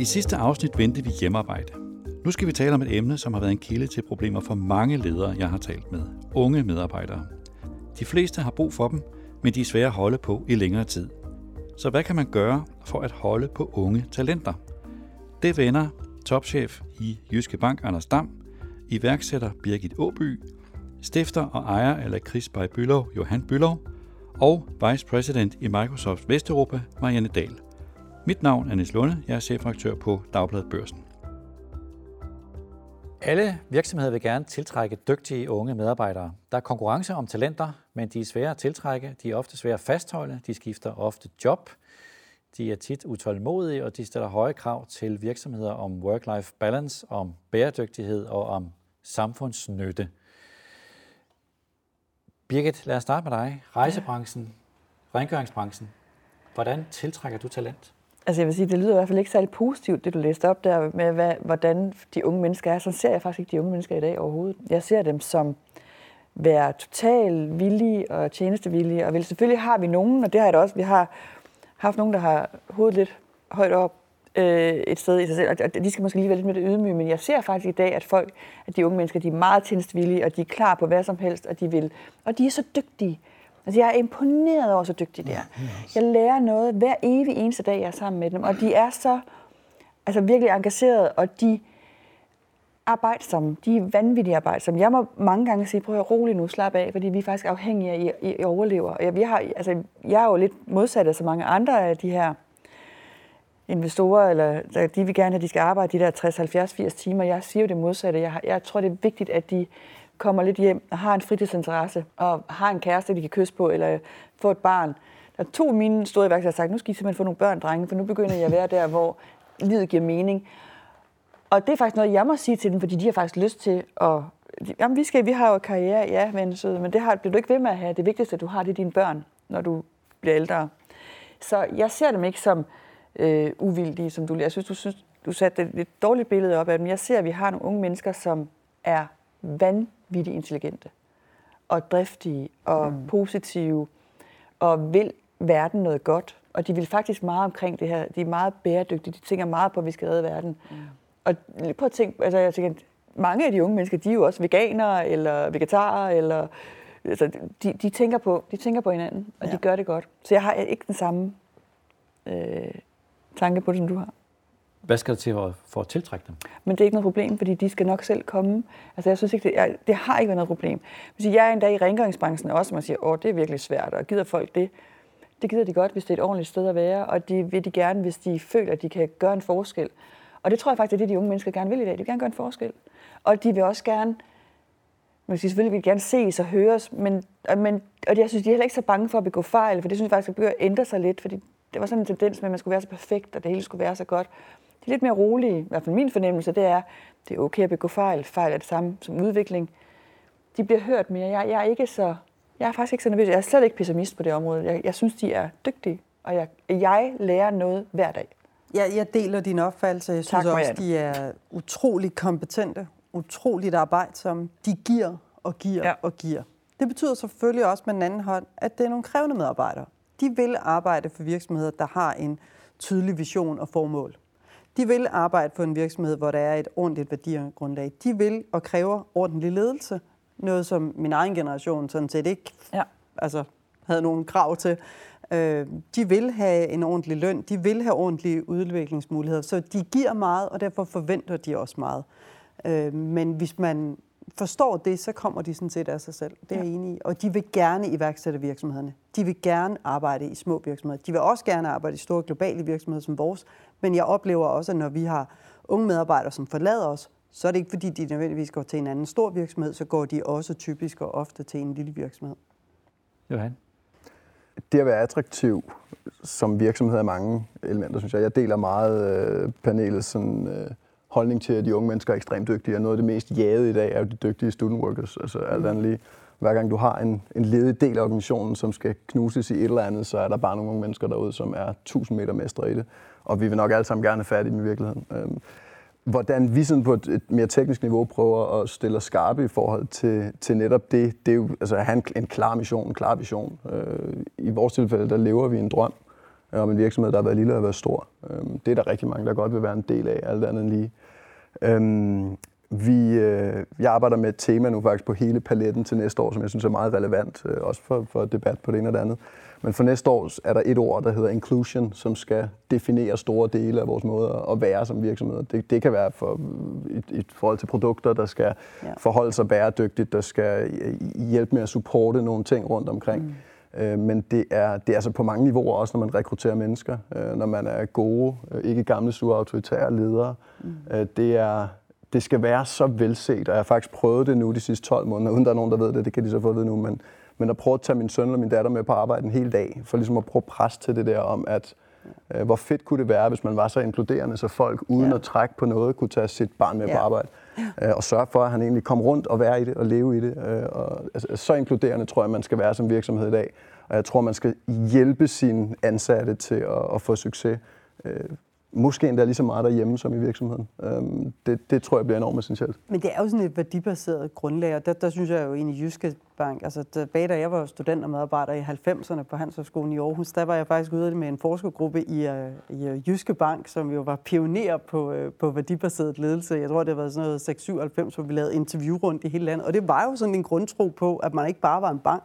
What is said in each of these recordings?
I sidste afsnit vendte vi hjemmearbejde. Nu skal vi tale om et emne, som har været en kilde til problemer for mange ledere, jeg har talt med. Unge medarbejdere. De fleste har brug for dem, men de er svære at holde på i længere tid. Så hvad kan man gøre for at holde på unge talenter? Det vender topchef i Jyske Bank Anders Dam, iværksætter Birgit Åby, stifter og ejer af Lakris by Bylov Johan Bylov og vice president i Microsoft Vesteuropa Marianne Dahl. Mit navn er Niels Lunde, jeg er chefredaktør på Dagbladet Børsen. Alle virksomheder vil gerne tiltrække dygtige unge medarbejdere. Der er konkurrence om talenter, men de er svære at tiltrække, de er ofte svære at fastholde, de skifter ofte job, de er tit utålmodige, og de stiller høje krav til virksomheder om work-life balance, om bæredygtighed og om samfundsnytte. Birgit, lad os starte med dig. Rejsebranchen, rengøringsbranchen. Hvordan tiltrækker du talent? Altså jeg vil sige, det lyder i hvert fald ikke særlig positivt, det du læste op der med, hvad, hvordan de unge mennesker er. Så ser jeg faktisk ikke de unge mennesker i dag overhovedet. Jeg ser dem som være total villige og tjenestevillige. Og vel, selvfølgelig har vi nogen, og det har jeg da også. Vi har haft nogen, der har hovedet lidt højt op øh, et sted i sig selv, og de skal måske lige være lidt mere ydmyge, men jeg ser faktisk i dag, at folk, at de unge mennesker, de er meget tjenestevillige, og de er klar på hvad som helst, og de vil, og de er så dygtige. Altså, jeg er imponeret over, så dygtige de er. Jeg lærer noget hver evig eneste dag, jeg er sammen med dem, og de er så altså, virkelig engagerede, og de arbejdsomme. De er vanvittigt arbejdsomme. Jeg må mange gange sige, prøv at roligt nu, slap af, fordi vi er faktisk afhængige af, at I, I overlever. Og jeg, vi har, altså, jeg er jo lidt modsat af så mange andre af de her investorer, eller de vil gerne at de skal arbejde de der 60, 70, 80 timer. Jeg siger jo det modsatte. Jeg, jeg tror, det er vigtigt, at de kommer lidt hjem og har en fritidsinteresse, og har en kæreste, de kan kysse på, eller få et barn. Der er to af mine store iværksættere, der har sagt, nu skal I simpelthen få nogle børn, drenge, for nu begynder jeg at være der, hvor livet giver mening. Og det er faktisk noget, jeg må sige til dem, fordi de har faktisk lyst til at... Jamen, vi, skal, vi har jo karriere, ja, ven søde, men det har, bliver du ikke ved med at have. Det vigtigste, du har, det er dine børn, når du bliver ældre. Så jeg ser dem ikke som øh, uvildige, som du... Jeg synes, du, synes, du satte et lidt dårligt billede op af dem. Jeg ser, at vi har nogle unge mennesker, som er vanvittigt intelligente og driftige og mm. positive og vil verden noget godt. Og de vil faktisk meget omkring det her. De er meget bæredygtige. De tænker meget på, at vi skal redde verden. Mm. Og prøv at tænke, altså jeg tænker, mange af de unge mennesker, de er jo også veganere eller vegetarer, eller altså, de, de, tænker på, de tænker på hinanden, og ja. de gør det godt. Så jeg har ikke den samme øh, tanke på det, som du har. Hvad skal der til for at tiltrække dem? Men det er ikke noget problem, fordi de skal nok selv komme. Altså jeg synes ikke, det, jeg, det har ikke været noget problem. Hvis jeg er en dag i rengøringsbranchen også, man siger, åh, det er virkelig svært, og gider folk det? Det gider de godt, hvis det er et ordentligt sted at være, og det vil de gerne, hvis de føler, at de kan gøre en forskel. Og det tror jeg faktisk, er det, de unge mennesker gerne vil i dag. De vil gerne gøre en forskel. Og de vil også gerne, man siger, selvfølgelig vil de gerne ses og høres, men, men, og jeg synes, de er heller ikke så bange for at begå fejl, for det synes jeg faktisk, at ændre sig lidt, fordi det var sådan en tendens med, at man skulle være så perfekt, og det hele skulle være så godt. De lidt mere rolige, i hvert fald min fornemmelse, det er, det er okay at begå fejl. Fejl er det samme som udvikling. De bliver hørt mere. Jeg, jeg er ikke så, jeg er faktisk ikke så nervøs. Jeg er slet ikke pessimist på det område. Jeg, jeg synes, de er dygtige, og jeg, jeg lærer noget hver dag. Jeg, jeg deler din opfattelse. Jeg synes tak, også, de er utrolig kompetente, utroligt arbejdsomme. De giver og giver ja. og giver. Det betyder selvfølgelig også med den anden hånd, at det er nogle krævende medarbejdere. De vil arbejde for virksomheder, der har en tydelig vision og formål. De vil arbejde for en virksomhed, hvor der er et ordentligt værdigrundlag. De vil og kræver ordentlig ledelse. Noget, som min egen generation sådan set ikke ja. altså, havde nogen krav til. Øh, de vil have en ordentlig løn, de vil have ordentlige udviklingsmuligheder, så de giver meget, og derfor forventer de også meget. Øh, men hvis man forstår det, så kommer de sådan set af sig selv. Det er jeg enig i. Og de vil gerne iværksætte virksomhederne. De vil gerne arbejde i små virksomheder. De vil også gerne arbejde i store globale virksomheder som vores. Men jeg oplever også, at når vi har unge medarbejdere, som forlader os, så er det ikke fordi, de nødvendigvis går til en anden stor virksomhed, så går de også typisk og ofte til en lille virksomhed. Johan? det at være attraktiv som virksomhed er mange elementer, synes jeg. Jeg deler meget øh, panelets sådan, øh, holdning til, at de unge mennesker er ekstremt dygtige, og noget af det mest jagede i dag er jo de dygtige student workers. Altså alt andet lige, hver gang du har en, en ledig del af organisationen, som skal knuses i et eller andet, så er der bare nogle unge mennesker derude, som er 1000 meter mestre i det. Og vi vil nok alle sammen gerne have fat i dem i virkeligheden. Øhm, hvordan vi sådan på et, et mere teknisk niveau prøver at stille os skarpe i forhold til, til netop det, det er jo altså, at have en, en klar mission, en klar vision. Øh, I vores tilfælde, der lever vi en drøm. om en virksomhed, der har været lille og været stor. Øhm, det er der rigtig mange, der godt vil være en del af, alt andet end lige. Øhm, vi, øh, jeg arbejder med et tema nu faktisk på hele paletten til næste år, som jeg synes er meget relevant, øh, også for, for debat på det ene og det andet. Men for næste år er der et ord, der hedder inclusion, som skal definere store dele af vores måde at være som virksomheder. Det, det kan være for, i, i forhold til produkter, der skal ja. forholde sig bæredygtigt, der skal hjælpe med at supporte nogle ting rundt omkring. Mm. Øh, men det er, det er altså på mange niveauer også, når man rekrutterer mennesker, øh, når man er gode, øh, ikke gamle, sure, autoritære ledere. Mm. Det, er, det skal være så velset, og jeg har faktisk prøvet det nu de sidste 12 måneder, uden der er nogen, der ved det, det kan de så få at vide nu, men, men at prøve at tage min søn eller min datter med på arbejde en hel dag, for ligesom at prøve at presse til det der om, at øh, hvor fedt kunne det være, hvis man var så inkluderende, så folk uden ja. at trække på noget, kunne tage sit barn med ja. på arbejde. Ja. Øh, og sørge for, at han egentlig kom rundt og være i det og leve i det. Øh, og, altså, så inkluderende tror jeg, man skal være som virksomhed i dag. Og jeg tror, man skal hjælpe sine ansatte til at, at få succes. Øh, Øh, måske endda lige så meget derhjemme som i virksomheden. Øhm, det, det tror jeg bliver enormt essentielt. Men det er jo sådan et værdibaseret grundlag, og der, der synes jeg jo egentlig Jyske Bank, altså tilbage da jeg var student og medarbejder i 90'erne på Handelshøjskolen i Aarhus, der var jeg faktisk ude med en forskergruppe i, uh, i uh, Jyske Bank, som jo var pioner på, uh, på værdibaseret ledelse. Jeg tror, det har været sådan noget 697, hvor vi lavede interview rundt i hele landet, og det var jo sådan en grundtro på, at man ikke bare var en bank,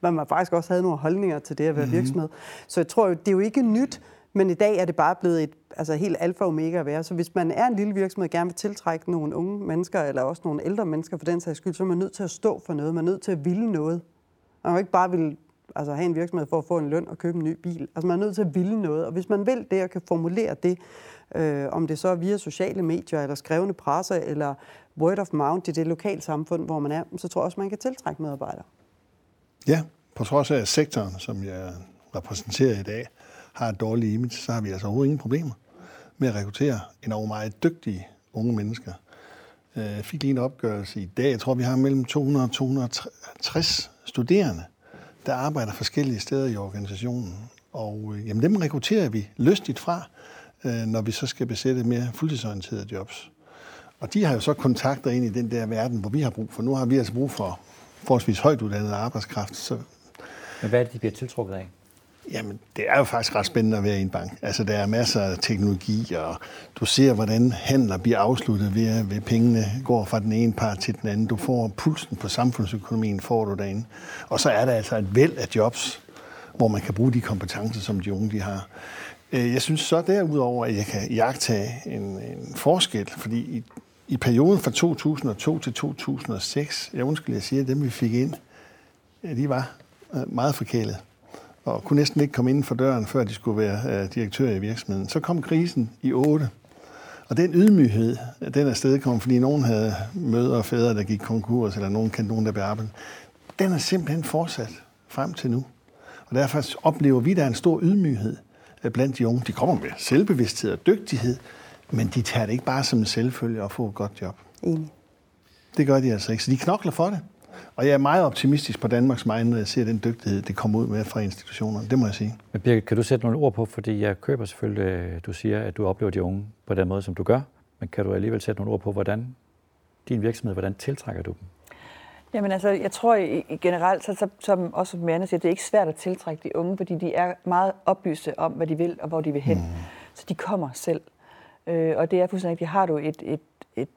men man faktisk også havde nogle holdninger til det at være mm-hmm. virksomhed. Så jeg tror jo, det er jo ikke nyt, men i dag er det bare blevet et altså helt alfa og omega at være. Så hvis man er en lille virksomhed og gerne vil tiltrække nogle unge mennesker, eller også nogle ældre mennesker for den sags skyld, så er man nødt til at stå for noget. Man er nødt til at ville noget. Man kan ikke bare vil altså have en virksomhed for at få en løn og købe en ny bil. Altså man er nødt til at ville noget. Og hvis man vil det og kan formulere det, øh, om det så er via sociale medier, eller skrevne presser, eller word of mouth i det lokale samfund, hvor man er, så tror jeg også, man kan tiltrække medarbejdere. Ja, på trods af sektoren, som jeg repræsenterer i dag, har et dårligt image, så har vi altså overhovedet ingen problemer med at rekruttere enormt meget dygtige unge mennesker. Øh, jeg fik lige en opgørelse i dag. Jeg tror, vi har mellem 200 og 260 studerende, der arbejder forskellige steder i organisationen. Og øh, jamen, dem rekrutterer vi lystigt fra, øh, når vi så skal besætte mere fuldtidsorienterede jobs. Og de har jo så kontakter ind i den der verden, hvor vi har brug for. Nu har vi altså brug for forholdsvis højt uddannet arbejdskraft. Så... Men hvad er det, de bliver tiltrukket af? Jamen, det er jo faktisk ret spændende at være i en bank. Altså, der er masser af teknologi, og du ser, hvordan handler bliver afsluttet ved, at ved pengene går fra den ene part til den anden. Du får pulsen på samfundsøkonomien, får du derinde. Og så er der altså et væld af jobs, hvor man kan bruge de kompetencer, som de unge de har. Øh, jeg synes så derudover, at jeg kan jagtage en, en forskel, fordi i, i perioden fra 2002 til 2006, jeg undskyld, jeg siger, at dem vi fik ind, de var øh, meget forkælet og kunne næsten ikke komme inden for døren, før de skulle være uh, direktør i virksomheden. Så kom krisen i 8, og den ydmyghed, den er kom, fordi nogen havde mødre og fædre, der gik konkurs, eller nogen kendte nogen, der blev arbejdet. Den er simpelthen fortsat frem til nu. Og derfor oplever vi, der er en stor ydmyghed øh, blandt de unge. De kommer med selvbevidsthed og dygtighed, men de tager det ikke bare som en selvfølge at få et godt job. Enig. Det gør de altså ikke. Så de knokler for det. Og jeg er meget optimistisk på Danmarks vegne, når jeg ser den dygtighed, det kommer ud med fra institutionerne. Det må jeg sige. Men Birgit, kan du sætte nogle ord på, fordi jeg køber selvfølgelig, øh, du siger, at du oplever de unge på den måde, som du gør. Men kan du alligevel sætte nogle ord på, hvordan din virksomhed, hvordan tiltrækker du dem? Jamen altså, jeg tror i, generelt, så, så, som også Anna siger, det er ikke svært at tiltrække de unge, fordi de er meget oplyste om, hvad de vil og hvor de vil hen. Mm. Så de kommer selv. Øh, og det er fuldstændig. Har du et, et, et,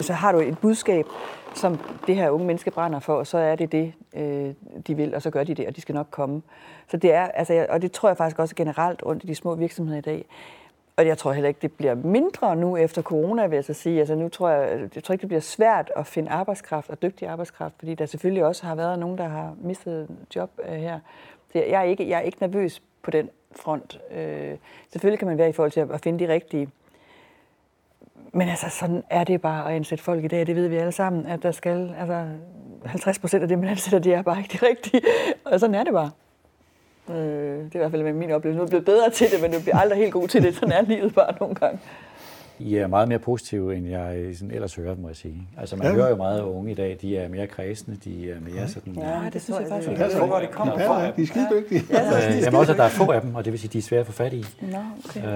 så har du et budskab, som det her unge menneske brænder for, og så er det det, øh, de vil, og så gør de det, og de skal nok komme. Så det er, altså, og det tror jeg faktisk også generelt rundt i de små virksomheder i dag. Og jeg tror heller ikke, det bliver mindre nu efter corona, vil jeg så sige. Altså nu tror jeg, jeg tror ikke, det bliver svært at finde arbejdskraft og dygtig arbejdskraft, fordi der selvfølgelig også har været nogen, der har mistet job øh, her. Så jeg er, ikke, jeg er ikke nervøs på den front. Øh, selvfølgelig kan man være i forhold til at finde de rigtige men altså, sådan er det bare at ansætte folk i dag. Det ved vi alle sammen, at der skal, altså 50 procent af det, man ansætter, det er bare ikke det rigtige. Og sådan er det bare. Øh, det er i hvert fald min oplevelse. Nu er blevet bedre til det, men du bliver aldrig helt god til det. Sådan er livet bare nogle gange. I er meget mere positive, end jeg sådan ellers hører, må jeg sige. Altså, man ja. hører jo meget af unge i dag, de er mere kredsende, de er mere sådan... Ja, det synes jeg faktisk, det er, hvor det kommer fra. Ja, de er skide dygtige. Ja, ja, ja, jamen også, at der er få af dem, og det vil sige, at de er svære at få fat i. Nå, okay. Øh,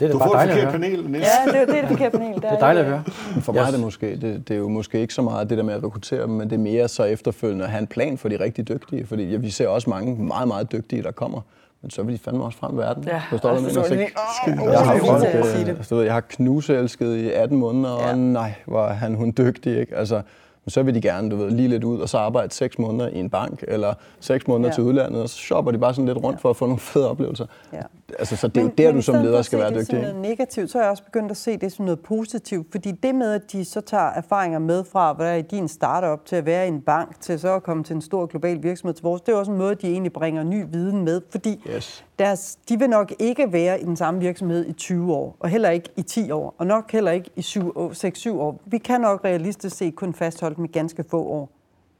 det er du bare får dejligt at høre. panel, Niels. Ja, det er, det er det forkerte panel. Det er dejligt at høre. For mig er det måske, det, det er jo måske ikke så meget det der med at rekruttere dem, men det er mere så efterfølgende at have en plan for de rigtig dygtige. Fordi ja, vi ser også mange meget, meget dygtige, der kommer men så vil de fandme også frem i verden. Ja, Forstår du, altså, jeg lige- Jeg har, folk, øh, jeg har knuselsket i 18 måneder, og Ja. nej, hvor er han hun dygtig, ikke? Altså, men så vil de gerne, du ved, lige lidt ud og så arbejde 6 måneder i en bank, eller 6 måneder Ja. til udlandet, og så shopper de bare sådan lidt rundt for at få nogle fede oplevelser. Ja. Altså, så det er jo der, men du som for leder skal være det dygtig. som ikke? noget negativt, så er jeg også begyndt at se det som noget positivt. Fordi det med, at de så tager erfaringer med fra at være i din startup, til at være i en bank, til så at komme til en stor global virksomhed til vores, det er også en måde, de egentlig bringer ny viden med. Fordi Yes. Deres, de vil nok ikke være i den samme virksomhed i 20 år, og heller ikke i 10 år, og nok heller ikke i 6-7 år. Vi kan nok realistisk set kun fastholde dem i ganske få år.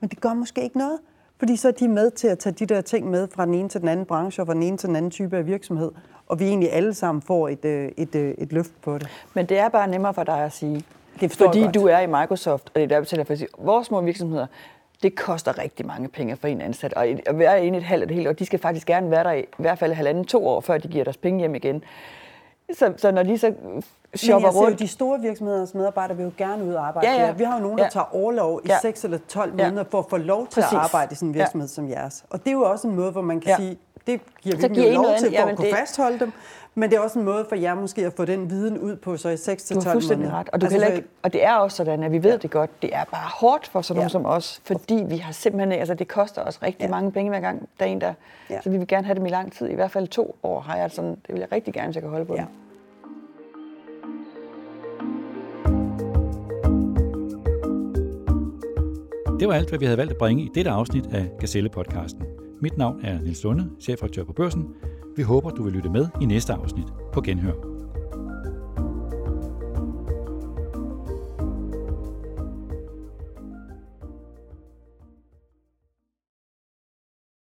Men det gør måske ikke noget, fordi så er de med til at tage de der ting med fra den ene til den anden branche og fra den ene til den anden type af virksomhed, og vi egentlig alle sammen får et, øh, et, øh, et løft på det. Men det er bare nemmere for dig at sige. Det fordi godt. du er i Microsoft, og det er der, betaler for at sige, vores små virksomheder, det koster rigtig mange penge for en ansat. Og at være inde i et halvt et helt år, de skal faktisk gerne være der i, i hvert fald halvanden to år, før de giver deres penge hjem igen. Så, så når de så shopper Men jeg ser jo, rundt... de store virksomheders medarbejdere vil jo gerne ud og arbejde. Ja, ja. Vi har jo nogen, der Ja. tager overlov i Ja. 6 eller 12 Ja. måneder for at få lov til Præcis. at arbejde i sådan en Ja. virksomhed som jeres. Og det er jo også en måde, hvor man kan Ja. sige, det giver vi Så dem giver jo lov noget til for Jamen, at kunne det- fastholde dem. Men det er også en måde for jer måske at få den viden ud på så i 6 til Du 12 har fuldstændig måneder. ret. Og, du Altså, ikke, og det er også sådan, at vi ved ja. det godt. Det er bare hårdt for sådan nogen Ja. som os, fordi vi har simpelthen altså det koster os rigtig Ja. mange penge hver gang, der er en, der... Ja. Så vi vil gerne have dem i lang tid, i hvert fald to år har jeg sådan, det vil jeg rigtig gerne, hvis jeg kan holde på Ja. dem. Det var alt, hvad vi havde valgt at bringe i dette afsnit af Gazelle-podcasten. Mit navn er Nils Lunde, chefredaktør på Børsen. Vi håber, du vil lytte med i næste afsnit på Genhør.